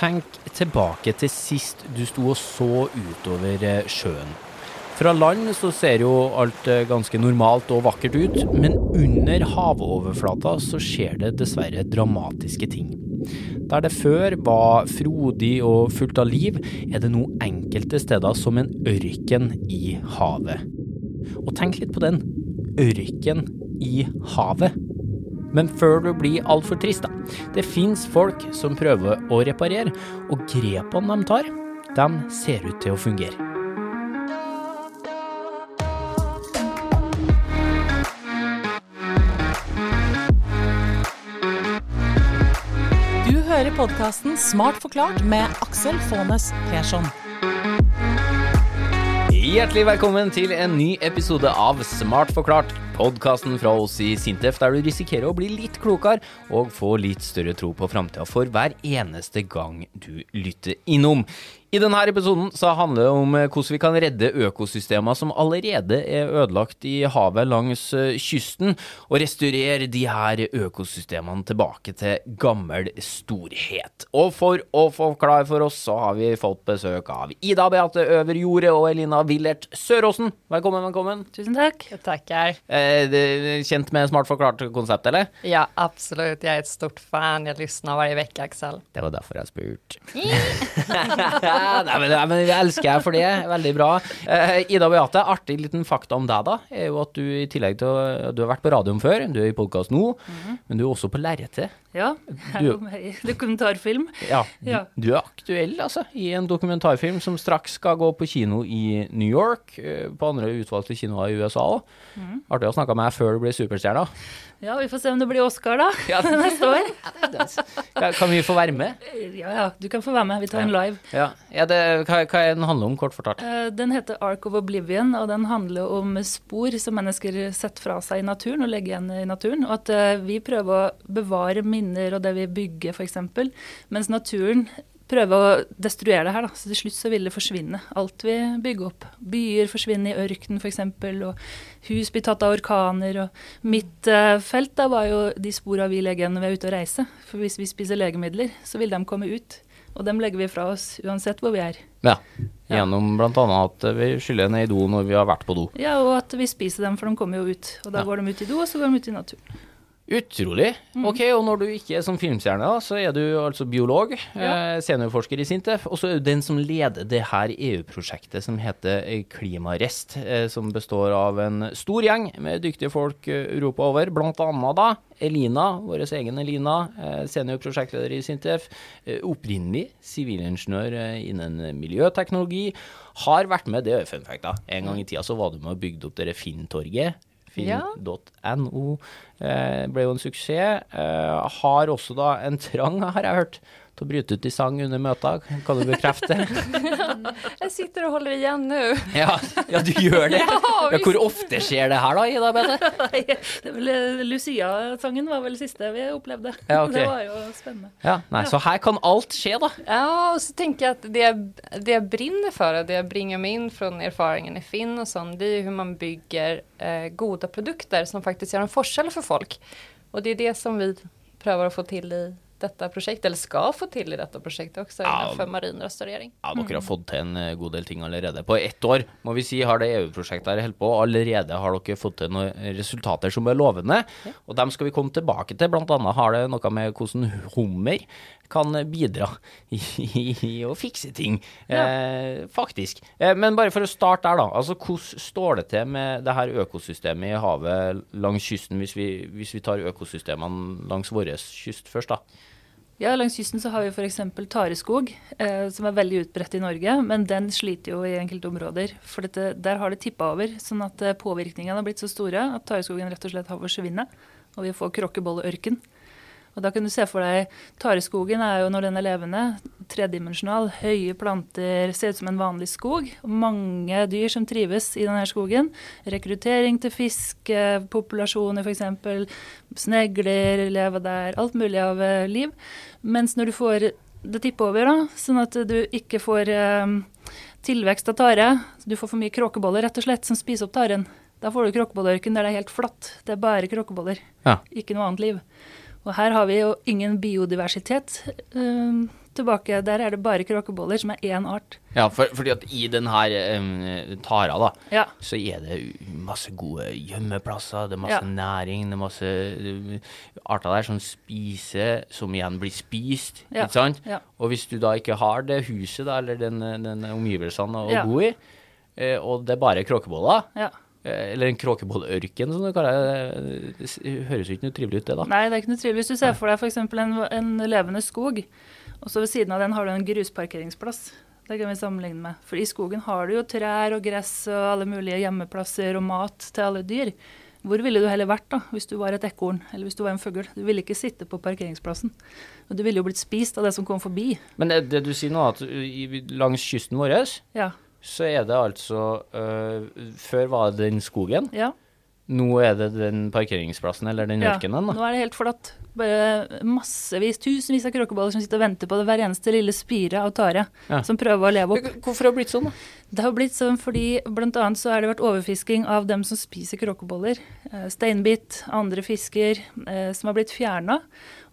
Tenk tilbake til sist du sto og så utover eh, sjøen. Fra land så ser jo alt eh, ganske normalt og vakkert ut, men under havoverflata så skjer det dessverre dramatiske ting. Der det før var frodig og fullt av liv, er det nå enkelte steder som en ørken i havet. Og tenk litt på den. Ørken i havet. Men før du blir altfor trist, da. Det fins folk som prøver å reparere, og grepene de tar, de ser ut til å fungere. Du hører podkasten Smart forklart med Aksel Faanes Persson. Hjertelig velkommen til en ny episode av Smart forklart. Podkasten fra oss i Sintef der du risikerer å bli litt klokere og få litt større tro på framtida for hver eneste gang du lytter innom. I denne episoden så handler det om hvordan vi kan redde økosystemer som allerede er ødelagt i havet langs eh, kysten, og restaurere de her økosystemene tilbake til gammel storhet. Og for å forklare for oss, så har vi fått besøk av Ida Beate Øverjordet og Elina Willert Søråsen. Velkommen, velkommen. Tusen takk. Takk, Jeg. Eh, kjent med smart forklart-konsept, eller? Ja, absolutt. Jeg er et stort fan. Jeg lysner hver uke, Aksel. Det var derfor jeg spurte. nei, men, nei, men jeg elsker jeg for det. Veldig bra. Eh, Ida Beate, artig liten fakta om deg, da, er jo at du i tillegg til å Du har vært på radioen før, du er i podkast nå, men du er også på lerretet. Ja, jeg er jo med i dokumentarfilm. Ja, Ja. Du er aktuell, altså, i en dokumentarfilm som straks skal gå på kino i New York, eh, på andre utvalgte kinoer i USA òg. Artig å snakke med deg før du blir superstjerne. Ja, vi får se om det blir Oscar, da. Ja. Neste år. Kan- Kan vi få være med? Ja, ja, du kan få være med. Vi tar en live. Ja, ja det, hva, hva er den handler om, kort fortalt? Eh, Den heter Ark of Oblivion, og den handler om spor som mennesker setter fra seg i naturen og legger igjen i naturen. Og at eh, vi prøver å bevare minner og det vi bygger, f.eks., mens naturen prøver å destruere det her. Da. Så til slutt så vil det forsvinne, alt vi bygger opp. Byer forsvinner i ørkenen f.eks., og hus blir tatt av orkaner. Og mitt eh, felt da var jo de spora vi legger igjen når vi er ute og reiser. For hvis vi spiser legemidler, så vil de komme ut. Og dem legger vi fra oss uansett hvor vi er. Ja, gjennom blant annet at vi skyller ned i do når vi har vært på do. Ja, og at vi spiser dem, for de kommer jo ut. Og da Ja. går de ut i do, og så går de ut i naturen. Utrolig. Ok, og når du ikke er som filmstjerne, da, så er du altså biolog, Ja. eh, seniorforsker i Sintef, og så er du den som leder det her EU-prosjektet som heter eh, Klimarest, eh, som består av en stor gjeng med dyktige folk eh, Europa over, blant annet da Elina, vår egen Elina, eh, seniorprosjektleder i Sintef, eh, opprinnelig sivilingeniør eh, innen miljøteknologi, har vært med, det er fun fact da, en gang i tida så var du med og bygde opp dere Finn-torget. Finn.no eh, ble jo en suksess. Eh, har også da en trang, har jeg hørt, til å bryte ut i sang under møter. Kan du bekrefte? Jeg sitter og holder igjen nå. ja, ja, du gjør det? Ja, Ja, hvor ofte skjer det her da, Ida Bete? Eh, Lucia-sangen var vel siste vi opplevde. Ja, okay. Det var jo spennende. Ja, nei, så her kan alt skje da. Ja, og så tenker jeg at det, jeg- det jeg brinner for, og det jeg bringer meg inn fra erfaringen i Finn og sånn, det er jo hvordan man bygger eh, gode produkter som faktisk gjør en forskjell for folk. Og det er det som vi prøver å få til i dette prosjektet, eller skal få til i dette prosjektet også, Ja. innenfor marinrestaurering. Ja, dere har fått til en eh, god del ting allerede. På ett år, må vi si, har det EU-prosjektet her holdt på. Allerede har dere fått til noen resultater som er lovende, og dem skal vi komme tilbake til. Blant annet har det noe med hvordan hummer kan bidra i, i å fikse ting, eh, faktisk. Eh, men bare for å starte der, da. Altså, hvordan står det til med det her økosystemet i havet langs kysten, hvis vi, hvis vi tar økosystemene langs vår kyst først, da? Ja, langs kysten så har vi f.eks. tareskog, eh, som er veldig utbredt i Norge. Men den sliter jo i enkelte områder. For dette, der har det tippa over. Sånn at eh, påvirkningene har blitt så store at tareskogen rett og slett har forsvunnet. Og vi får krokkebolleørken. Og da kan du se for deg Tareskogen er jo, når den er levende, tredimensjonal. Høye planter, ser ut som en vanlig skog. Mange dyr som trives i denne skogen. Rekruttering til fiskepopulasjoner, f.eks. Snegler lever der. Alt mulig av eh, liv. Mens når du får det tipper over, da, sånn at du ikke får eh, tilvekst av tare, du får for mye kråkeboller rett og slett, som spiser opp taren. Da får du kråkebolleørken der det er helt flatt. Det er bare kråkeboller, Ja. ikke noe annet liv. Og her har vi jo ingen biodiversitet. Um, tilbake. Der er det bare kråkeboller, som er én art. Ja, for, fordi at i denne her eh, tara, da, Ja. så er det masse gode gjemmeplasser, det er masse Ja. næring, det er masse eh, arter der som spiser, som igjen blir spist, Ja. ikke sant? Og hvis du da ikke har det huset, da, eller den, den omgivelsene å bo i, og det er bare kråkeboller, ja. Eller en kråkebollørken, som du kaller det, det høres jo ikke noe trivelig ut, det da. Nei, det er ikke noe trivelig. Hvis du ser for deg f.eks. En, en levende skog, og så ved siden av den har du en grusparkeringsplass. Det kan vi sammenligne med. For i skogen har du jo trær og gress og alle mulige gjemmeplasser og mat til alle dyr. Hvor ville du heller vært da, hvis du var et ekorn eller hvis du var en fugl? Du ville ikke sitte på parkeringsplassen. Og du ville jo blitt spist av det som kom forbi. Men det, det du sier nå, at langs kysten vår, Ja. Så er det altså øh, Før var det den skogen. ja. Nå er det den parkeringsplassen eller den Ja, nå er det helt flatt. Bare massevis, tusenvis av kråkeboller som sitter og venter på det hver eneste lille spire av tare Ja. som prøver å leve opp. Hvorfor har det blitt sånn, da? Det har blitt sånn fordi bl.a. så har det vært overfisking av dem som spiser kråkeboller. Eh, steinbit, andre fisker eh, som har blitt fjerna.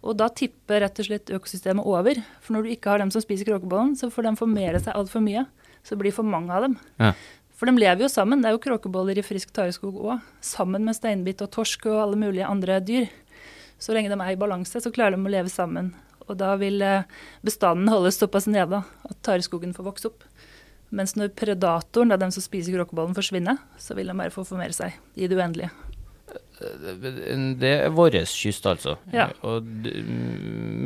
Og da tipper rett og slett økosystemet over. For når du ikke har dem som spiser kråkebollen, så får de formere seg altfor mye. Så det blir for mange av dem. Ja. For de lever jo sammen. Det er jo kråkeboller i frisk tareskog òg. Sammen med steinbit og torsk og alle mulige andre dyr. Så lenge de er i balanse, så klarer de å leve sammen. Og da vil eh, bestanden holdes såpass nede at tareskogen får vokse opp. Mens når predatoren, da den som spiser kråkebollen, forsvinner, så vil de bare få formere seg i det uendelige. Det er vår kyst, altså. Ja. Og,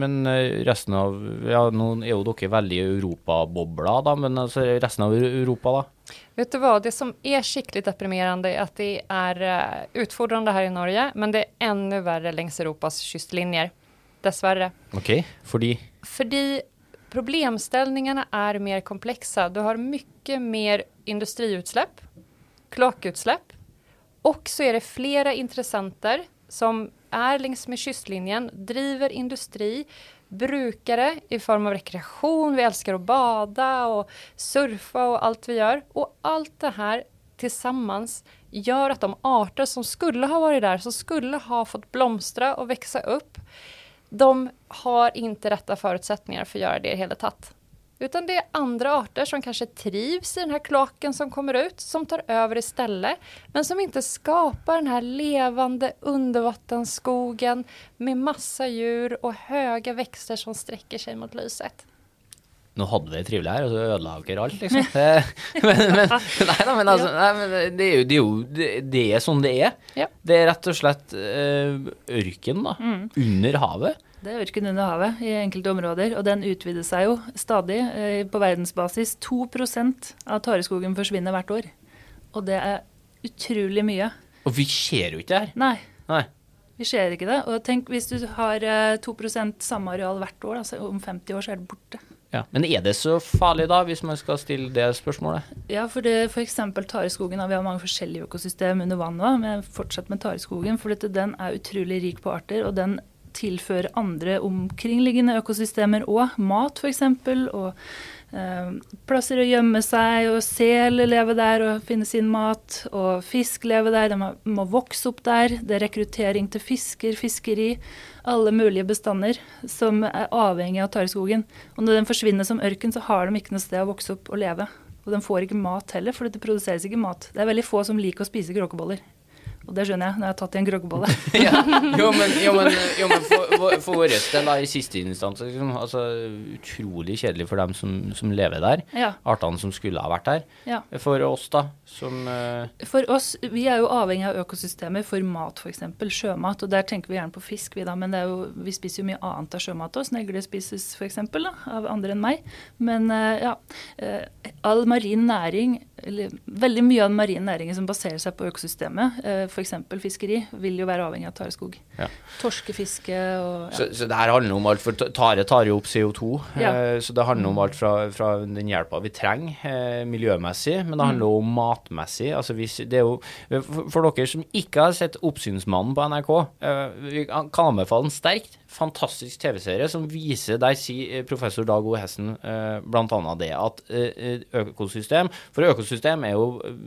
men eh, resten av Ja, nå er jo dere veldig europabobla, da, men altså resten av Europa, da? Vet du hva, det som er skikkelig deprimerende, er at det er utfordrende her i Norge, men det er enda verre lengs Europas kystlinjer. Dessverre. OK? Fordi Fordi problemställningarna er mer komplexa. Du har mye mer industriutsläpp, kloakutsläpp och så är det flera intressenter som är längs med kystlinjen, driver industri, brukare i form av rekreation, vi älskar att bada och surfa och allt vi gör. Och allt det här tillsammans gör att de arter som skulle ha varit där, som skulle ha fått blomstra och växa upp, de har inte rätta förutsättningar för att göra det i hele tatt. Utan det är andra arter som kanske trivs i den här kloaken som kommer ut, som tar över istället, men som inte skapar den här levande undervattensskogen med massa djur och höga växter som sträcker sig mot lyset. Nå hadde vi det trivelig her, og så ødela dere alt, liksom. Men, men, nei da, men altså nei, men det, er jo, det, er jo, det, er sånn det er. Ja. Det er rett og slett eh, ørken, da. Under havet. Det er ørken under havet i enkelte områder, og den utvider seg jo stadig. Eh, På verdensbasis 2% av tareskogen forsvinner hvert år. Og det er utrolig mye. Og vi ser jo ikke det her. Nei, Nei. vi ser ikke det. Og tenk hvis du har eh, 2 samme areal hvert år, altså om 50 år så er det borte. Ja. Men er det så farlig, da, hvis man skal stille det spørsmålet? Ja, for det f.eks. tareskogen. Vi har mange forskjellige økosystem under vann òg, men fortsatt med tareskogen. For dette, den er utrolig rik på arter, og den tilfører andre omkringliggende økosystemer òg. Mat f.eks. Og eh, plasser å gjemme seg. Og sel lever der og finner sin mat. Og fisk lever der. De må- må vokse opp der. Det er rekruttering til fisker, fiskeri. Alle mulige bestander som er avhengig av tareskogen. Og når den forsvinner som ørken, så har de ikke noe sted å vokse opp og leve. Og de får ikke mat heller, for det produseres ikke mat. Det er veldig få som liker å spise kråkeboller. Og det skjønner jeg når jeg har tatt i en groggebolle. ja. Jo, men, jo, men, jo, men for, for, vår del, i siste instans, liksom, altså, utrolig kjedelig for dem som, som lever der. Ja, Artene som skulle ha vært der. ja. For oss, da, som uh... For oss, vi er jo avhengig av økosystemer for mat f.eks. Sjømat. Og der tenker vi gjerne på fisk, vi da. Men det er jo, vi spiser jo mye annet av sjømat òg. Snegler spises f.eks. av andre enn meg. Men uh, ja. Uh, all marin næring, eller veldig mye av den marine næringen som baserer seg på økosystemet, f.eks. fiskeri, vil jo være avhengig av tareskog. Ja. Torskefiske og ja. så, så det her handler om alt, for tare tar jo opp CO2. Ja. eh, så det handler om alt fra, fra den hjelpa vi trenger eh, miljømessig, men det handler om matmessig. Altså hvis, det jo, for, for dere som ikke har sett Oppsynsmannen på NRK, eh, vi kan kan anbefale den sterkt. Fantastisk TV-serie som viser, der sier eh, professor Dag O. Hessen eh, annet det at eh, økosystem For økosystem er jo,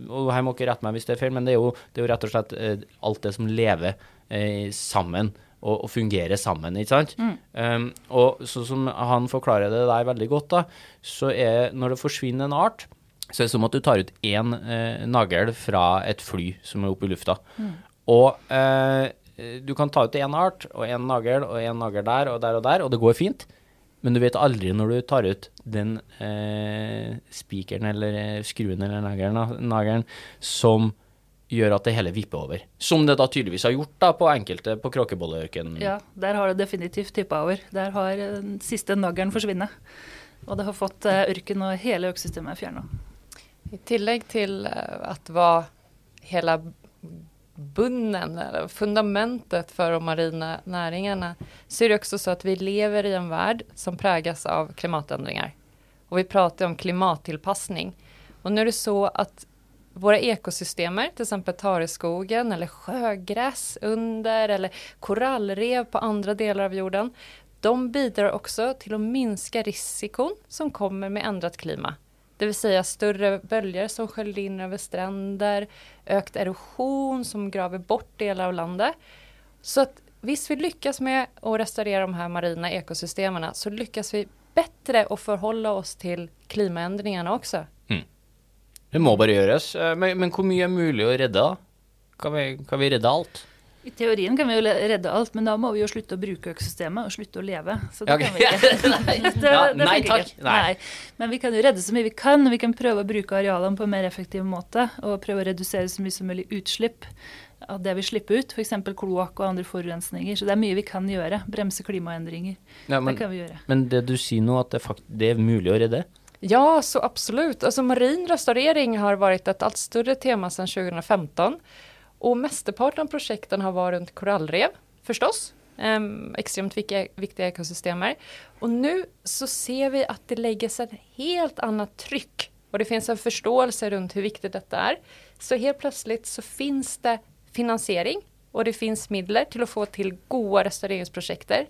og her må ikke rette meg hvis det er feil, men det er jo, det er jo rett og slett eh, alt det som lever eh, sammen Og, og fungerer sammen, ikke sant? Um, og sånn som han forklarer det der veldig godt, da, så er når det forsvinner en art, så er det som at du tar ut én eh, nagel fra et fly som er oppe i lufta. Og eh, du kan ta ut én art, og én nagel og én nagel der og der og der, og det går fint. Men du vet aldri når du tar ut den eh, spikeren eller eh, skruen eller nagelen, nagelen, som gjør at det hele vipper over. Som det da tydeligvis har gjort da på enkelte på Kråkebolleørkenen. Ja, der har det definitivt tippa over. Der har eh, den siste nagelen forsvunnet. Og det har fått eh, ørken og hele økosystemet fjerna. I tillegg til at att vara bunnen, eller fundamentet för de marina näringarna, så är det också så att vi lever i en värld som prägas av klimatändringar. Och vi pratar om klimattillpassning. Och nu är det så att våra ekosystemer, till exempel tareskogen eller sjögräs under eller korallrev på andra delar av jorden, de bidrar också till att minska risikon som kommer med ändrat klima. Det vill säga större böljor som sköljde in över stränder, ökt erosion som graver bort delar av landet. Så att visst vi lyckas med att restaurera de här marina ekosystemen så lyckas vi bättre att förhålla oss till klimaändringarna också. Det må bare gjøres. Eh, Men, men hvor mye er mulig å redde. Kan vi, kan vi redde alt? I teorien kan vi jo redde alt, men da må vi jo slutte å bruke økosystemet og slutte å leve. Så det Ja, ok. kan vi ikke. Nei. Det, Ja, nei takk. ikke. Nei. Men vi kan jo redde så mye vi kan. Vi kan prøve å bruke arealene på en mer effektiv måte. Og prøve å redusere så mye som mulig utslipp av det vi slipper ut. F.eks. kloakk og andre forurensninger. Så det er mye vi kan gjøre. Bremse klimaendringer. Ja, men, det kan vi gjøre. men det du sier nå, at det, fakt det er mulig å redde? Ja, så absolutt. Altså, marin restaurering har vært et alt større tema siden 2015. Och mesteparten av projekten har vært rundt korallrev, forstås. Um, extremt viktige, viktige ekosystemer. Og nå så ser vi at det legges et helt annet tryck. Og det finnes en forståelse rundt hvor viktig dette er. Så helt plutselig så finnes det finansiering og det finnes midler til å få til gode restaureringsprojekter.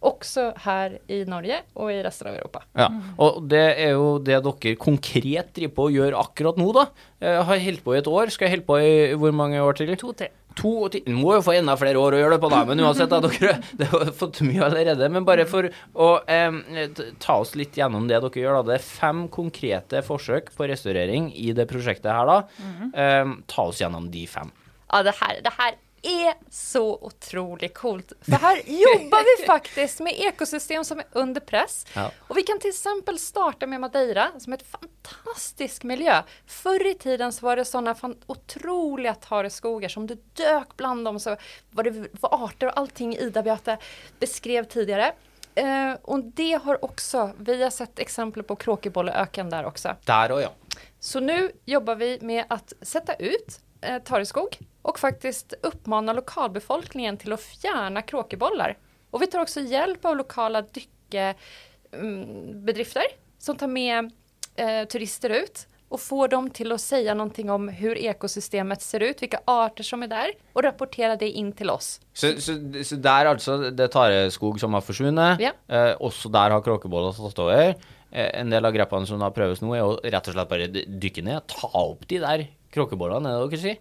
Också her i Norge og i resten av Europa. Ja, og det er jo det dere konkret driver på og gjør akkurat nå, da. Jeg har holdt på i et år. Skal jeg holde på i hvor mange år til? To-tre. To og ti Må jo få enda flere år å gjøre det på, da. Men uansett, da, dere Det har fått mye allerede. Men bare for å eh, ta oss litt gjennom det dere gjør, da. Det er fem konkrete forsøk på restaurering i det prosjektet her, da. Em, ta oss gjennom de fem. Ja, det her, det här är så otroligt coolt. För här jobbar vi faktiskt med ekosystem som är under press. Ja. Och vi kan till exempel starta med Madeira som är ett fantastisk miljö. Förr i tiden så var det sådana otroliga tareskogar som du dök bland dem. Så var det var arter och allting Ida Beate beskrev tidigare. Uh, och det har också, vi har sett exempel på kråkebolleöken där också. Der och ja. Så nu jobbar vi med att sätta ut eh, tareskog och faktiskt uppmana lokalbefolkningen till att fjärna kråkebollar. Och vi tar också hjälp av lokala dykkebedrifter som tar med eh, turister ut och får dem till att säga någonting om hur ekosystemet ser ut, vilka arter som är där och rapportera det in till oss. Så, så, så der altså, det er tareskog som har forsvunnet. Ja. Eh, også der har kråkeboller tatt over. Eh, en del av grepene som da prøves nå, er å rett og slett bare dykke ned, ta opp de der kråkebollene, er det dere sier?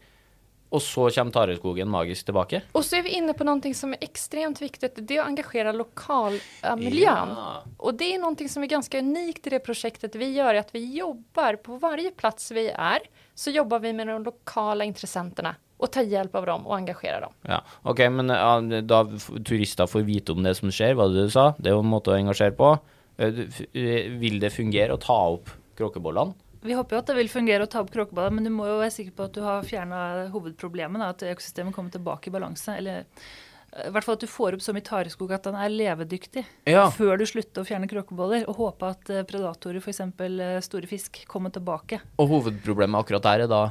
Og så kommer tareskogen magisk tilbake? Og så er vi inne på noe som er ekstremt viktig. det er å engasjere lokalmiljön. Ja. Og det er noe som er ganske unikt i det prosjektet vi gjør. at vi jobber på varje plass vi er, så jobber vi med de lokale interessentene. Og tar hjelp av dem og engasjere dem. Ja, ok, men ja, da turister får vite om det som skjer, hva det du sa, det er jo en måte å engasjere på. Eh, eh, Vil det fungere å ta opp kråkebollene? Vi håper jo at det vil fungere å ta opp kråkeballer, men du må jo være sikker på at du har fjerna hovedproblemet, da, at økosystemet kommer tilbake i balanse. Eller eh, i hvert fall at du får opp så mye tareskog at den er levedyktig Ja. før du slutter å fjerne kråkeboller. Og håpe at eh, predatorer, f.eks. store fisk, kommer tilbake. Og hovedproblemet akkurat der er da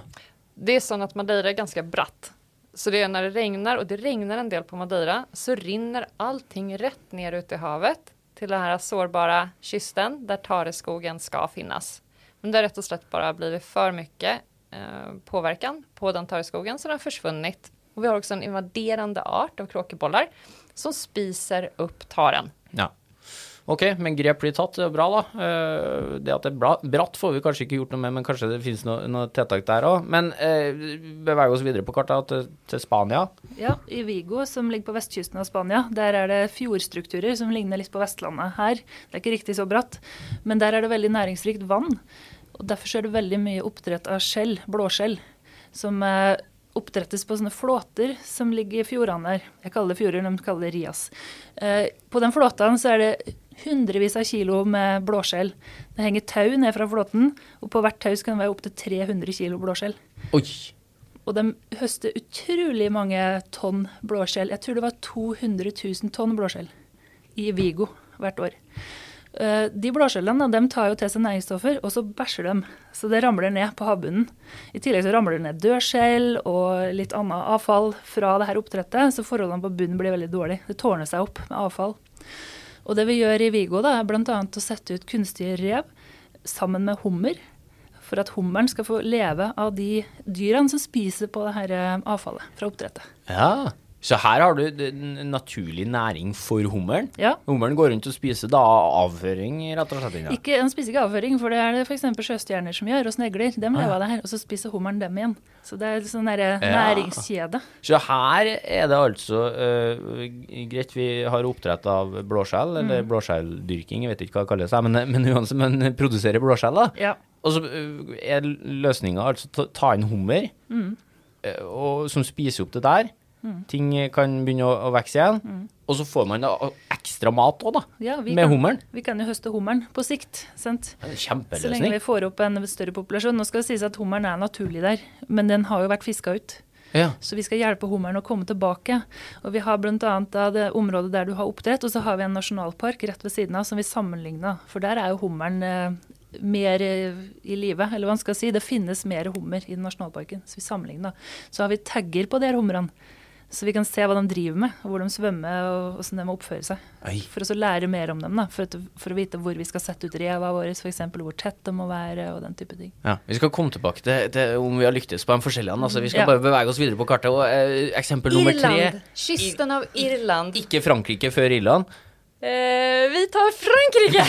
Det er sånn at Madeira er ganske bratt. Så det er når det regner, og det regner en del på Madeira, så rinner allting rett ned ut i havet til den sårbare kysten der tareskogen skal finnas. Men det har rett och slett bara blivit för mycket eh, påverkan på den tareskogen så den har försvunnit. Och vi har också en invaderande art av kråkebollar som spiser upp taren. Ja. Ok, men grep blir tatt, det er bra da. Eh, Det at det er bratt får vi kanskje ikke gjort noe med, men kanskje det finnes noe, noe tiltak der òg. Men eh, beveger oss videre på kartet til, til Spania. Ja, i Vigo, som ligger på vestkysten av Spania, der er det fjordstrukturer som ligner litt på Vestlandet her. Det er ikke riktig så bratt, men der er det veldig næringsrikt vann. Og derfor er det veldig mye oppdrett av skjell, blåskjell, som eh, oppdrettes på sånne flåter som ligger i fjordene der. Jeg kaller det fjorder, de kaller det rias. Eh, på den flåten så er det hundrevis av kilo med blåskjell. Det henger tau ned fra flåten, og på hvert tau kan det være opptil 300 kilo blåskjell. Oi! Og de høster utrolig mange tonn blåskjell. Jeg tror det var 200 000 tonn blåskjell i Vigo hvert år. Eh, De blåskjellene tar jo til seg næringsstoffer, og så bæsjer de. Så det ramler ned på havbunnen. I tillegg så ramler det ned dødskjell og litt annet avfall fra det her oppdrettet, så forholdene på bunnen blir veldig dårlige. Det tårner seg opp med avfall. Og det vi gjør i Vigo, da, er bl.a. å sette ut kunstige rev sammen med hummer. For at hummeren skal få leve av de dyrene som spiser på det her eh, avfallet fra oppdrettet. Ja. Så her har du naturlig næring for hummeren. Ja. Hummeren går rundt og spiser da avføring, rett og slett. Ja. Ikke, den spiser ikke avføring, for det er det f.eks. sjøstjerner som gjør, og snegler. De lever av det her, og så spiser hummeren dem igjen. Så det er sånn derre Ja. næringskjede. Så her er det altså uh, greit, vi har oppdrett av blåskjell, eller Mm. blåskjelldyrking, jeg vet ikke hva det kalles, men, men uansett, men produserer blåskjell, da. Ja. Og så øh, er løsninga altså ta, inn hummer, Mm. øh, og, som spiser opp det der. Ting kan begynne å, å vokse igjen. Og så får man da ekstra mat òg, da. Mm. Ja, med hummeren. Vi kan jo høste hummeren på sikt. sant? Er Så lenge vi får opp en større populasjon. Nå skal det sies at hummeren er naturlig der, men den har jo vært fiska ut. Ja. Så vi skal hjelpe hummeren å komme tilbake. Og vi har bl.a. det området der du har oppdrett, og så har vi en nasjonalpark rett ved siden av som vi sammenligna. For der er jo hummeren eh, mer eh, i live, eller hva man skal si. Det finnes mer hummer i nasjonalparken, så vi sammenligna. Så har vi tagger på de her humrene. Så vi kan se hva de driver med, og hvor de svømmer og hvordan de må oppføre seg. Oi. For å lære mer om dem, da, for, at, for å vite hvor vi skal sette ut reva våre, f.eks. hvor tett de må være, og den type ting. Ja, Vi skal komme tilbake til, til om vi har lyktes på de forskjellige. Altså, vi skal Ja. bare bevege oss videre på kartet. Og, eh, eksempel nummer tre. Irland. Kysten av Irland. Ikke Frankrike før Irland. Eh, vi tar Frankrike!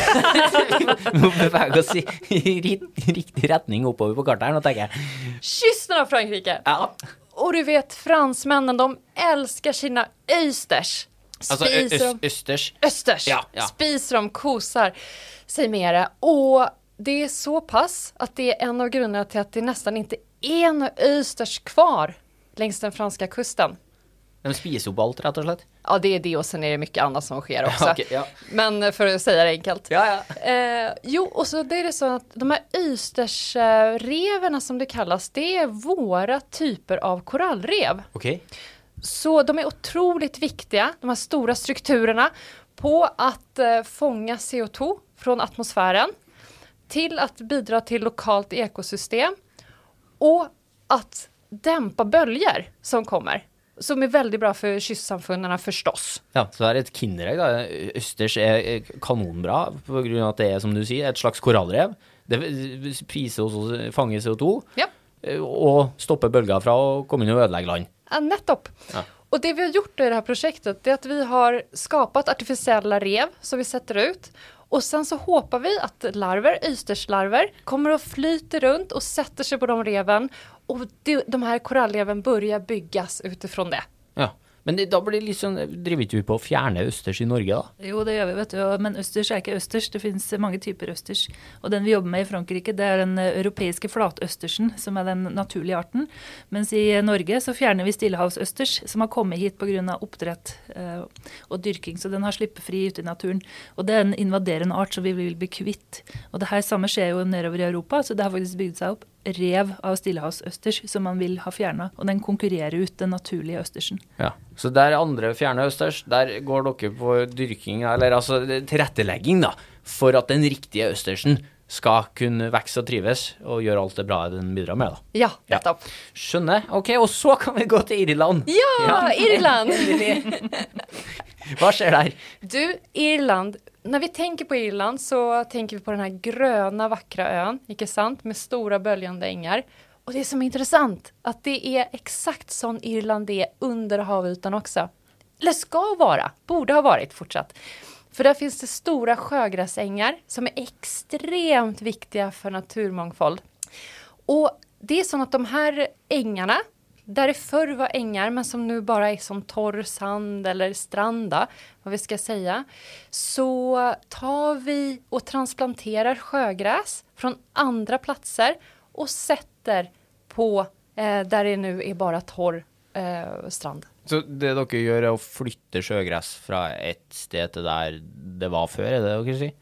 Vi må bevege oss i, i ri- riktig retning oppover på kartet her, nå tenker jeg. Kysten av Frankrike. Ja. Och du vet fransmännen, de älskar sina östers. Alltså östers? Östers. Ja, ja. Spiser de, kosar sig det. Och det är så pass att det är en av grunderna till att det nästan inte är några östers kvar längs den franska kusten. De spiser opp alt, rett og slett. Ja, det er det og sen er det mye annet som sker også. okay, ja. Men for å si det enkelt. Ja, ja. Eh, jo, og så det er det sånn at de her ystersreven som det kallas, det er våre typer av korallrev. Okay. Så de er utrolig viktige, de her store strukturene, på å eh, fange CO2 fra atmosfæren til å bidra til lokalt ekosystem og at dempe bølger som kommer. Som er veldig bra for kystsamfunnene, forstås. Ja, så det er et kinderegg. da. Østers er kanonbra av at det er, som du sier, et slags korallrev. Det priser også, fanger CO2 Ja. og stopper bølger fra å komme inn og ødelegge land. Ja, nettopp. Ja. Og det vi har gjort i det prosjektet, projektet det er at vi har skapat artifisielle rev som vi setter ut. Og sen så håper vi at larver, østerslarver kommer og flyter rundt og setter seg på de reven. Och de, de här korallreven börjar byggas utifrån det. Ja. Men det, da blir det liksom, Driver ikke vi på å fjerne østers i Norge, da? Jo, det gjør vi, vet du. Men østers er ikke østers. Det finnes mange typer østers. Og den vi jobber med i Frankrike, det er den eh, europeiske flatøstersen, som er den naturlige arten. Mens i Norge så fjerner vi stillehavsøsters, som har kommet hit pga. oppdrett eh, og dyrking. Så den har sluppet fri ute i naturen. Og det er en invaderende art som vi vil bli kvitt. Og det her samme skjer jo nedover i Europa, så det har faktisk bygd seg opp rev av stillehavsøsters som man vil ha fjerna. Og den konkurrerer ut den naturlige østersen. Ja. Så der andre fjerner østers, der går dere på dyrking, eller altså tilrettelegging, da, for at den riktige østersen skal kunne vokse og trives, og gjøre alt det bra den bidrar med, da. Ja, Ja. nettopp. Skjønner. Ok, og så kan vi gå til Irland. Ja, Irland! Hva skjer der? Du, Irland. När vi tenker på Irland så tenker vi på den grønne, gröna vackra ikke sant? Med store, bølgende enger. Og det som er interessant, at det er exakt sånn Irland er under havytan også. Eller skal være. borde ha vært fortsatt. For der fins det store sjøgressenger som er extremt viktige for naturmangfold. Og det er sånn at de her ängarna, där det förr var ängar men som nu bara är som torr sand eller stranda, vad vi ska säga, så tar vi och transplanterar sjögräs från andra platser och sätter på eh, där det nu är bara torr eh, strand. Så det dere gjør, er å flytte sjøgress fra et sted til der det var før, er det dere sier?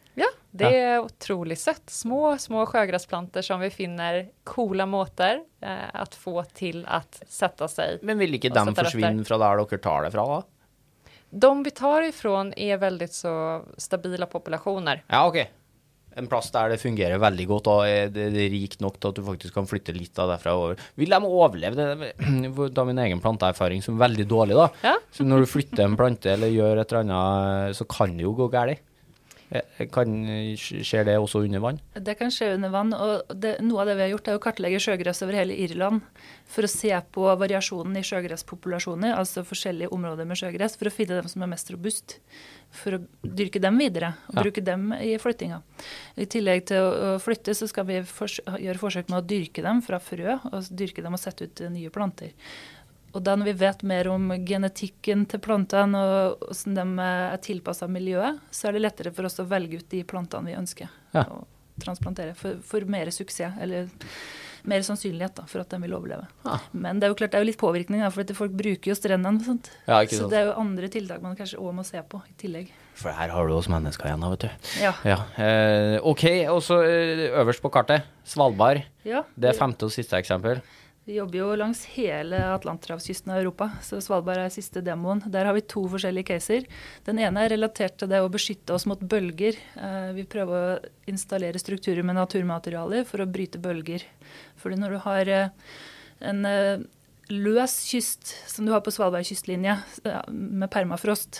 Ja, det är otroligt søtt. Små, små sjøgressplanter som vi finner coola måter eh, att få til å sette seg. Men vil ikke de forsvinne fra der dere tar det fra, da? De vi tar ifrån er veldig så stabile populasjoner. Ja, ok. En plass der det fungerer veldig godt, og er det det er rikt nok til at du faktisk kan flytte litt av derfra over. Vil de overleve? Det er da min egen planteerfaring som er veldig dårlig, da. Ja. Så når du flytter en plante eller gjør et eller annet, så kan det jo gå galt. Eh, Kan, skjer det også under vann? Det kan skje under vann. og det, Noe av det vi har gjort, er å kartlegge sjøgress over hele Irland for å se på variasjonen i sjøgresspopulasjoner, altså forskjellige områder med sjøgress, for å finne dem som er mest robust. For å dyrke dem videre og Ja. bruke dem i flyttinga. I tillegg til å flytte, så skal vi fors gjøre forsøk med å dyrke dem fra frø, og dyrke dem og sette ut eh, nye planter. Og da når vi vet mer om genetikken til plantene og hvordan de er tilpassa miljøet, så er det lettere for oss å velge ut de plantene vi ønsker Ja. å transplantere. For, for mer suksess, eller mer sannsynlighet da, for at de vil overleve. Ja. Men det er jo klart det er jo litt påvirkning, da, for folk bruker jo strendene. Ja, Så det er jo andre tiltak man kanskje òg må se på i tillegg. For her har du oss mennesker igjen, vet du. Ja. Ja. Eh, OK, og så eh, øverst på kartet, Svalbard. ja Det er femte og siste eksempel. Vi jobber jo langs hele Atlanterhavskysten av Europa, så Svalbard er siste demoen. Der har vi to forskjellige caser. Den ene er relatert til det å beskytte oss mot bølger. Eh, Vi prøver å installere strukturer med naturmaterialer for å bryte bølger. Fordi når du har eh, en eh, løs kyst, som du har på Svalbard kystlinje, med permafrost,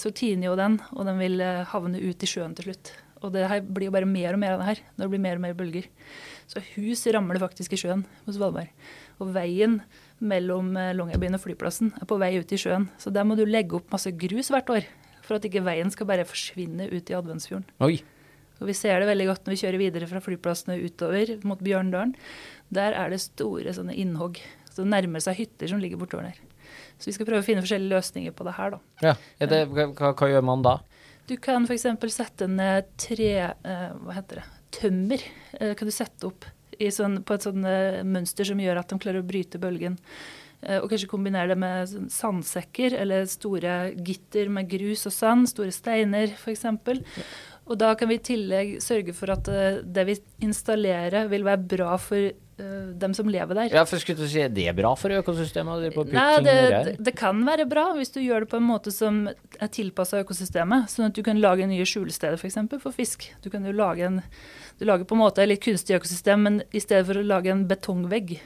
så tiner jo den, og den vil havne ut i sjøen til slutt. Og det blir jo bare mer og mer av det her, når det blir mer og mer bølger. Så hus ramler faktisk i sjøen på Svalbard. Og veien mellom eh, Longyearbyen og flyplassen er på vei ut i sjøen. Så der må du legge opp masse grus hvert år, for at ikke veien skal bare forsvinne ut i Adventsfjorden. Oi. Og vi ser det veldig godt når vi kjører videre fra flyplassene utover mot Bjørndalen. Der er det store sånne innhogg. Så det nærmer seg hytter som ligger bortover der. Så vi skal prøve å finne forskjellige løsninger på det her, da. Ja. Det, hva- hva gjør man da? Du kan f.eks. sette ned tre eh, Hva heter det? Tømmer. Eh, kan du sette opp i sånn, på et sånn eh, mønster som gjør at de klarer å bryte bølgen. Eh, og kanskje kombinere det med sånn sandsekker eller store gitter med grus og sand. Store steiner, f.eks. Og da kan vi i tillegg sørge for at det vi installerer, vil være bra for dem som lever der. Ja, for skulle du si, er det bra for økosystemet? Det på Nei, det, det, det kan være bra hvis du gjør det på en måte som er tilpassa økosystemet. Sånn at du kan lage nye skjulesteder f.eks. For, for fisk. Du kan jo lage en Du lager på en måte et litt kunstig økosystem, men i stedet for å lage en betongvegg,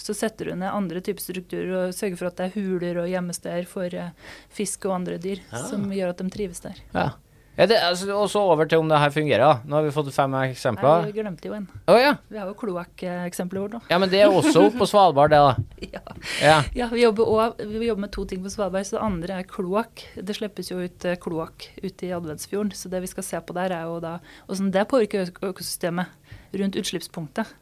så setter du ned andre typer strukturer og sørger for at det er huler og gjemmesteder for eh, fisk og andre dyr, ja. som gjør at de trives der. Ja. Det, altså, og så over til om det her fungerer. Nå har vi fått fem eksempler. Nei, vi glemte jo en. Oh, ja. Vi har jo kloakkeksempelet vårt nå. ja, men det er også oppe på Svalbard, det, da. Ja. Ja. Ja, vi jobber, også, vi jobber med to ting på Svalbard. så Det andre er kloakk. Det slippes jo ut eh, kloakk ute i Adventsfjorden. Så det vi skal se på der, er jo da åssen det påvirker økosystemet rundt utslippspunktet.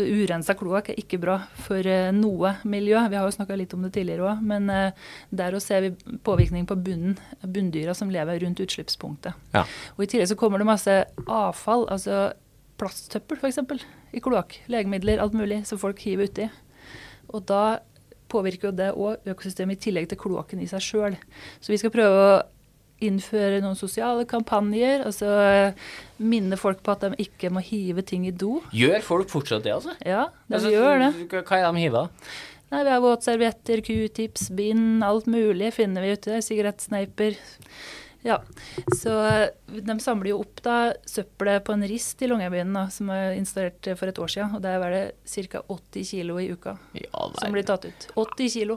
Urensa kloakk er ikke bra for eh, noe miljø. Vi har jo snakka litt om det tidligere òg. Men eh, der også ser vi påvirkning på bunnen, bunndyra som lever rundt utslippspunktet. Ja. Og I tillegg så kommer det masse avfall, altså plasttøppel f.eks. i kloakk. Legemidler, alt mulig, som folk hiver uti. Og da påvirker jo det òg økosystemet i tillegg til kloakken i seg sjøl. Så vi skal prøve å innføre noen sosiale kampanjer, altså eh, minne folk på at de ikke må hive ting i do. Gjør folk fortsatt det, altså? Ja, de Altså, gjør det. Hva er de hiver? Nei, Vi har våtservietter, q-tips, bind, alt mulig finner vi ute. Sigarettsneiper. Ja, Så eh, de samler jo opp da søppelet på en rist i Longyearbyen som er installert eh, for et år siden. Og der var det ca. 80 kilo i uka Ja, som blir tatt ut. 80 kilo.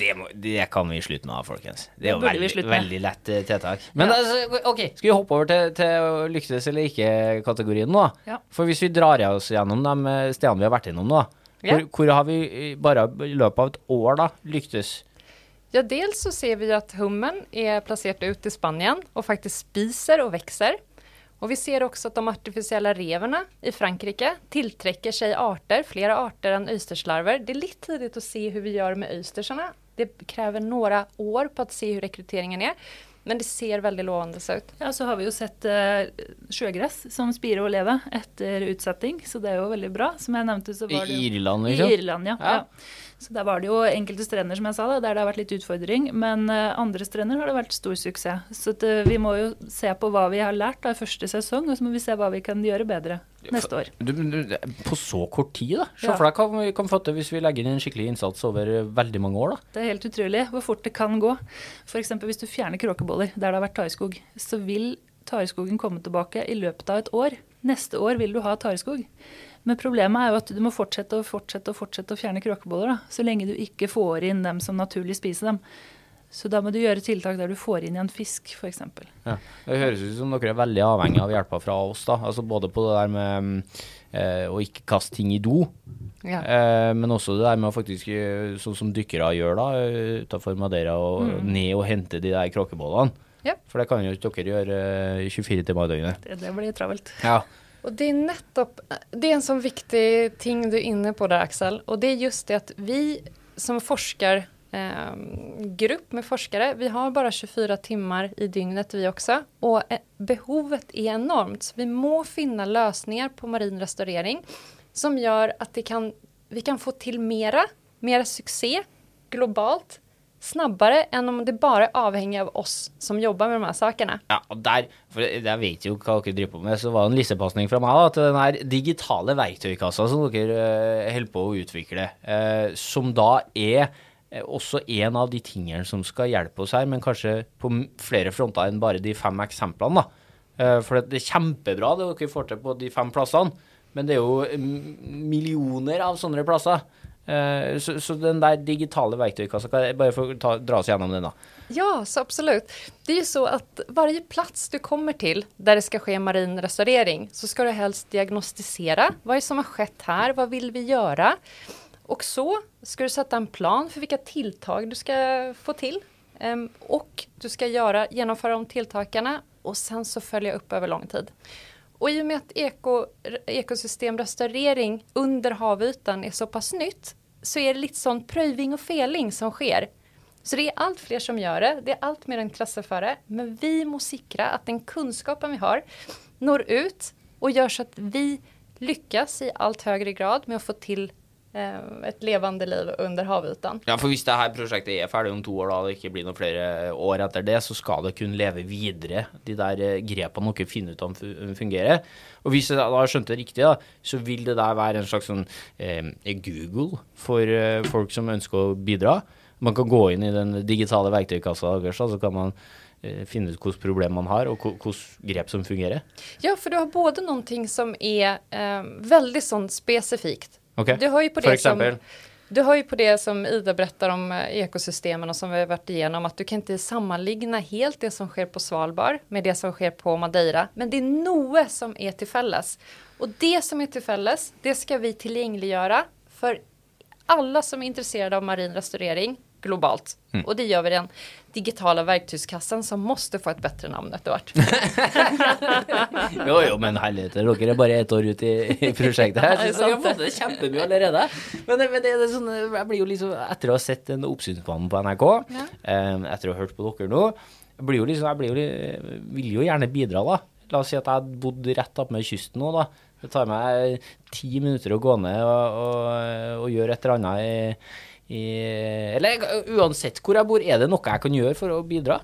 Det, må, det kan vi slutte med, folkens. Det er jo veldig, veldig lett eh, tiltak. Men Ja. altså, OK, skal vi hoppe over til, til lyktes eller ikke-kategorien nå? Ja. For hvis vi drar oss gjennom de stedene vi har vært innom nå, Ja. hvor, hvor har vi bare i løpet av et år da lyktes? Ja, dels så ser vi at hummen er plassert ut i Spanien og faktisk spiser og vokser. Og vi ser også at de artificielle revene i Frankrike tiltrekker seg arter, flere arter enn øysterslarver. Det er litt tidlig å se hvordan vi gjør med øystersene. Det krever noen år på å se hvordan rekrutteringen er. Men det ser veldig lovende ut. Ja, Så har vi jo sett uh, sjøgress som spirer og lever etter utsetting, så det er jo veldig bra. Som jeg nevnte, så var det I Irland, liksom? I Irland, ja. ja. ja. Så der var det jo enkelte strender som jeg sa da, der det har vært litt utfordring, men uh, andre strender har det vært stor suksess. Så det, vi må jo se på hva vi har lært av første sesong, og så må vi se hva vi kan gjøre bedre neste år. Du, du, på så kort tid, da? Se for deg hva vi kan få til hvis vi legger inn en skikkelig innsats over veldig mange år, da. Det er helt utrolig hvor fort det kan gå. F.eks. hvis du fjerner kråkeboller der det har vært tareskog, så vil tareskogen komme tilbake i løpet av et år. Neste år vil du ha tareskog. Men problemet er jo at du må fortsette og fortsette og fortsette å fjerne kråkeboller, da, så lenge du ikke får inn dem som naturlig spiser dem. Så da må du gjøre tiltak der du får inn igjen fisk, f.eks. Ja. Det høres ut som dere er veldig avhengig av hjelpa fra oss, da. Altså både på det der med eh, å ikke kaste ting i do, ja. eh, men også det der med å faktisk, eh, sånn som dykkere gjør da, utafor Madeira, og mm. ned og hente de der kråkebollene. Ja. For det kan jo ikke dere gjøre 24 eh, timer i døgnet. Det, det blir travelt. Ja. Og det er nettopp Det er en sånn viktig ting du er inne på der, Aksel. Og det er just det at vi som forsker eh, grupp med forskere, vi har bare 24 timer i dygnet vi også. Og eh, behovet er enormt. Så vi må finne løsninger på marin restaurering som gjør at kan, vi kan få til mer, mer suksess globalt snabbere enn om det bare er avhengig av oss som jobber med de her sakene. Ja, og der, for jeg vet jo hva dere driver på med, så var det en lissepasning fra meg da, til den her digitale verktøykassa som dere uh, holder på å utvikle, uh, som da er uh, også en av de tingene som skal hjelpe oss her, men kanskje på flere fronter enn bare de fem eksemplene. da. For det er kjempebra det dere får til på de fem plassene, men det er jo millioner av sånne plasser. Eh, så, så, den der digitale verktøykassa, kan jeg bare få ta, dra oss gjennom den, da? Ja, så absolutt. Det er jo så at hver plass du kommer til der det skal skje marin restaurering, så skal du helst diagnostisere hva som har skjedd her, hva vil vi gjøre? Og så skal du sette en plan for hvilke tiltak du skal få til. Um, og du skal gjøre, gjennomføre de tiltakene, og sen så følge opp over lang tid. Og i og med at eko, ekosystemrestaurering under havytan er såpass nytt, så er det litt sånn prøving og feling som skjer. Så det er alt fler som gjør det, det er alt mer intresse for det, men vi må sikre at den kunskapen vi har, når ut og gjør så at vi lykkes i alt høyere grad med å få til et levende liv under havytan. Ja, for hvis det her prosjektet er ferdig om to år, da det ikke blir noen flere år etter det, så skal det kunne leve videre, de der eh, grepene dere finner ut om fungerer. Og hvis jeg da har skjønt det riktig, da, så vil det der være en slags sånn eh, Google for eh, folk som ønsker å bidra. Man kan gå inn i den digitale verktøykassa deres, så kan man eh, finne ut hvilke problemer man har, og hvilke grep som fungerer. Ja, for du har både noe som er eh, veldig sånn spesifikt Okay. Du har ju på det som, du hör ju på det som Ida berättar om eh, ekosystemen och som vi har vært igjennom, at du kan ikke sammenligne helt det som sker på Svalbard med det som sker på Madeira. Men det er noe som er til felles. Og det som er til felles, det skal vi tillgängliggöra for alle som er intresserade av marin restaurering globalt. Mm. Og det gjør vi den digitale verktøyskassen som måtte få et bedre navn etter hvert. jo, jo, men helvete, dere er bare ett år ut i, i prosjektet her. Så dere har fått det kjempemye allerede. Men, men det, det sånn, jeg blir jo liksom, etter å ha sett en oppsynsmann på NRK, ja. eh, etter å ha hørt på dere nå, jeg, blir jo liksom, jeg blir jo, vil jo gjerne bidra, da. La oss si at jeg hadde bodd rett attmed kysten nå, da. Det tar meg ti minutter å gå ned og, og, og gjøre et eller annet i i, Eller uansett hvor jeg bor, er det noe jeg kan gjøre for å bidra?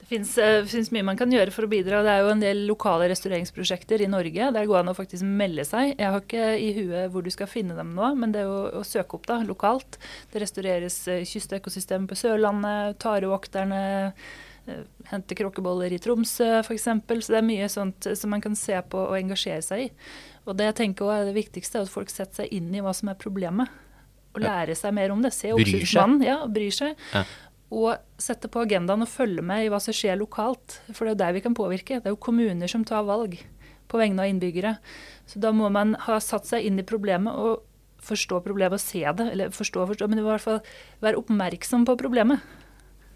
Det fins uh, mye man kan gjøre for å bidra. Det er jo en del lokale restaureringsprosjekter i Norge. Der går an å faktisk melde seg. Jeg har ikke i huet hvor du skal finne dem nå, men det er jo å søke opp da, lokalt. Det restaureres kystøkosystemet på Sørlandet, tarevokterne. Uh, hente kråkeboller i Tromsø f.eks. Så det er mye sånt som man kan se på og engasjere seg i. Og det jeg tenker også er det viktigste, er at folk setter seg inn i hva som er problemet og lære seg mer om det. Se oppsynsmannen, ja, bryr seg. Ja. Og sette på agendaen og følge med i hva som skjer lokalt. For det er jo der vi kan påvirke. Det er jo kommuner som tar valg på vegne av innbyggere. Så da må man ha satt seg inn i problemet og forstå problemet og se det. Eller forstå og forstå, men i hvert fall være oppmerksom på problemet.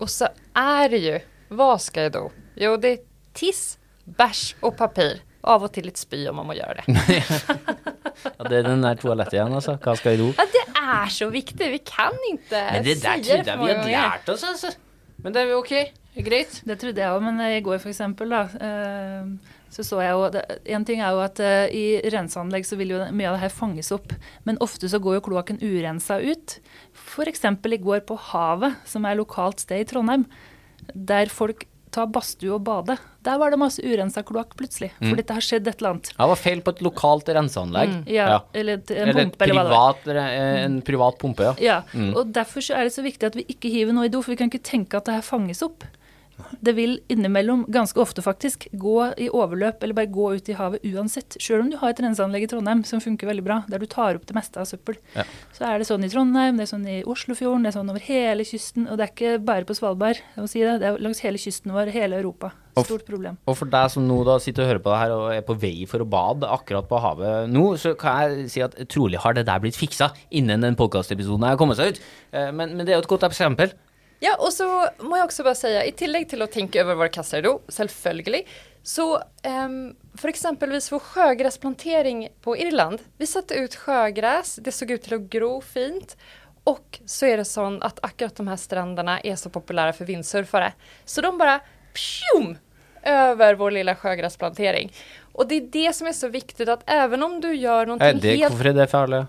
Og så er det jo Hva skal jeg da? Jo, det er tiss, bæsj og papir. Av og til litt spy om man må gjøre det. Ja, det er den der toalettet igjen, altså. Hva skal jeg do? Ja, det er så viktig. Vi kan ikke Men det der trodde jeg vi hadde lært oss, altså. Men det er jo ok. Greit. Det trodde jeg òg, men i går for eksempel, da, eh, så så jeg jo En ting er jo at eh, i renseanlegg så vil jo mye av det her fanges opp, men ofte så går jo kloakken urensa ut. F.eks. i går på Havet, som er lokalt sted i Trondheim, der folk tar badstue og bade. Der var det masse urensa kloakk plutselig, fordi det har skjedd et eller annet. Det var feil på et lokalt renseanlegg. Ja, Eller en Eller et pumpe, privat, eller en privat pumpe, ja. Ja, og derfor så er det så viktig at vi ikke hiver noe i do, for vi kan ikke tenke at det her fanges opp. Det vil innimellom, ganske ofte faktisk, gå i overløp eller bare gå ut i havet uansett. Selv om du har et renseanlegg i Trondheim som funker veldig bra, der du tar opp det meste av søppel. Ja. Så er det sånn i Trondheim, det er sånn i Oslofjorden, det er sånn over hele kysten. Og det er ikke bare på Svalbard, jeg må si det. Det er langs hele kysten vår, hele Europa. Stort problem. Og for deg som nå da sitter og hører på det her og er på vei for å bade akkurat på havet nå, så kan jeg si at trolig har det der blitt fiksa innen den podkastepisoden har kommet seg ut. Eh, Men, men det er jo et godt eksempel. Ja, og så må jeg også bare si, i tillegg til å tenke over våre kasser do, selvfølgelig, så um, for eksempelvis vår sjøgressplantering på Irland. Vi satte ut sjøgress, det så ut til å gro fint. Og så er det sånn at akkurat de her strendene er så populære for vindsurfere. Så de bare pjum, over vår lille sjøgressplantering. Og det er det som er så viktig, at even om du gjør noe Er det, helt hvorfor er det farlig?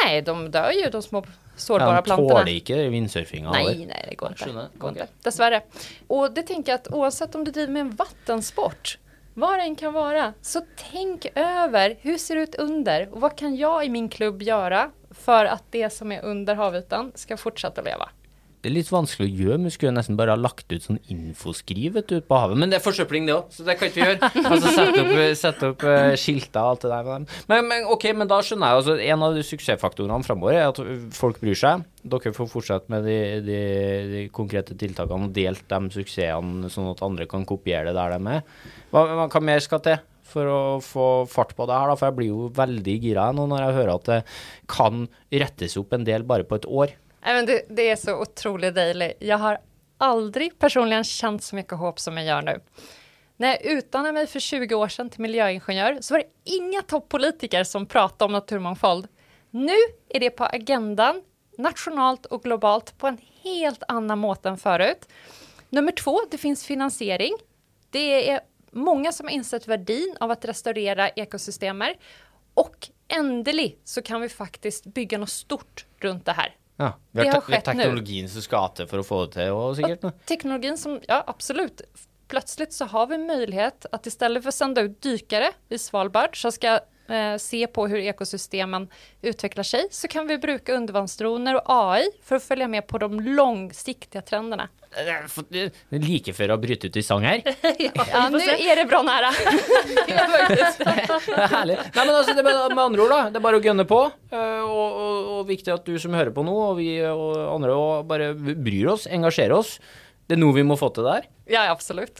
Nei, de dør jo, de små Ja, sårbare de plantene. tåler ikke vindsurfinga. Nei, nei, det går ikke. Dessverre. Og det tenker jeg at oavsett om du driver med en vattensport, hva det enn kan være, så tenk over hvordan ser det ut under og hva kan jeg i min klubb gjøre for at det som er under havytan skal fortsette å leva? Det er litt vanskelig å gjøre, men vi skulle jo nesten bare ha lagt ut sånn infoskriv vet du, på havet. Men det er forsøpling, det òg, så det kan ikke vi gjøre. Altså Sette opp, sette opp eh, skilter og alt det der. Men, men ok, men da skjønner jeg altså En av de suksessfaktorene framover er at folk bryr seg. Dere får fortsette med de, de, de konkrete tiltakene og delt de suksessene, sånn at andre kan kopiere det der de er. Hva, hva mer skal til? For å få fart på det her, da, for jeg blir jo veldig gira nå når jeg hører at det kan rettes opp en del bare på et år. Det, det är så otroligt dejligt. Jag har aldrig personligen känt så mycket hopp som jag gör nu. När jag utbildade mig för 20 år sedan till miljöingenjör så var det inga toppolitiker som pratade om naturmångfald. Nu är det på agendan, nationalt och globalt, på en helt annan måte än förut. Nummer två, det finns finansiering. Det är många som har insett verdien av att restaurera ekosystemer. Och endelig så kan vi faktiskt bygga något stort runt det här. Ja, vi har, te- teknologien som skal til for å få det til, òg, sikkert. nå. teknologien som, ja absolut. Plötsligt så har vi möjlighet att istället för att sända ut dykare i Svalbard så ska eh, se på hur ekosystemen utvecklar sig så kan vi bruke undervannsdroner og AI for å følge med på de langsiktige trendene. Er Like før å bryte ut i sang her. Ja, nå er det bra nære. Er Herlig. Nei, men altså, det med andre ord, da. Det er bare å gønne på. eh, Og, og, og viktig at du som hører på nå, og vi og andre og bare bryr oss, engasjerer oss. Det er noe vi må få til der. Ja, Ja,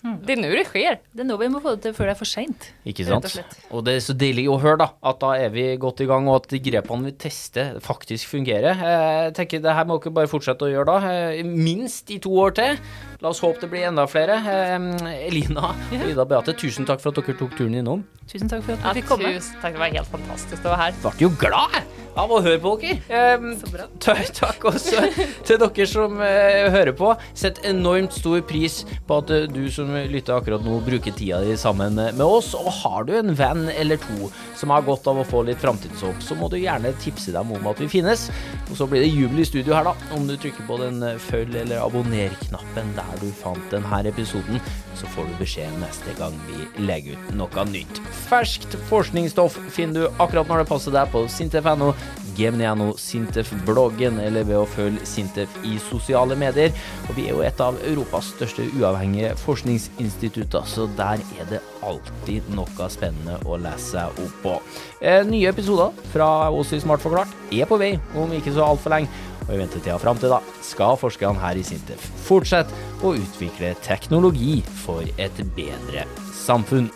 Mm. Det er nå det skjer. Det er nå vi må få det til før det er for seint. Ikke sant? og. Og det er så deilig å høre, da, at da er vi godt i gang, og at de grepene vi tester, faktisk fungerer. Eh, Jeg tenker det her må dere bare fortsette å gjøre da, eh, minst i to år til. La oss håpe det blir enda flere. Eh, Elina og Ida Beate, tusen takk for at dere tok turen innom. Tusen takk for at dere fikk komme. tusen takk, det var helt fantastisk å være her. ble jo glad av å høre på dere. Um, takk også til dere som eh, hører på. Sett enormt stor pris på at eh, du som lytter akkurat nå, bruker tida di sammen med oss. Og har du en venn eller to som har godt av å få litt framtidshåp, så må du gjerne tipse dem om at vi finnes. Og så blir det jubel i studio her, da. Om du trykker på den eh, følg- eller abonner-knappen der du fant denne episoden, så får du beskjed neste gang vi legger ut noe nytt. Ferskt forskningsstoff finner du akkurat når det passer deg på sintef.no, Gemini.no, Sintef-bloggen eller ved å følge Sintef i sosiale medier. Og vi er jo et av Europas største uavhengige forskningsinstitutter, så der er det alltid noe spennende å lese seg opp på. Eh, nye episoder fra oss i Smart forklart er på vei om ikke så altfor lenge. Og i ventetida fram til da skal forskerne her i Sintef fortsette å utvikle teknologi for et bedre samfunn.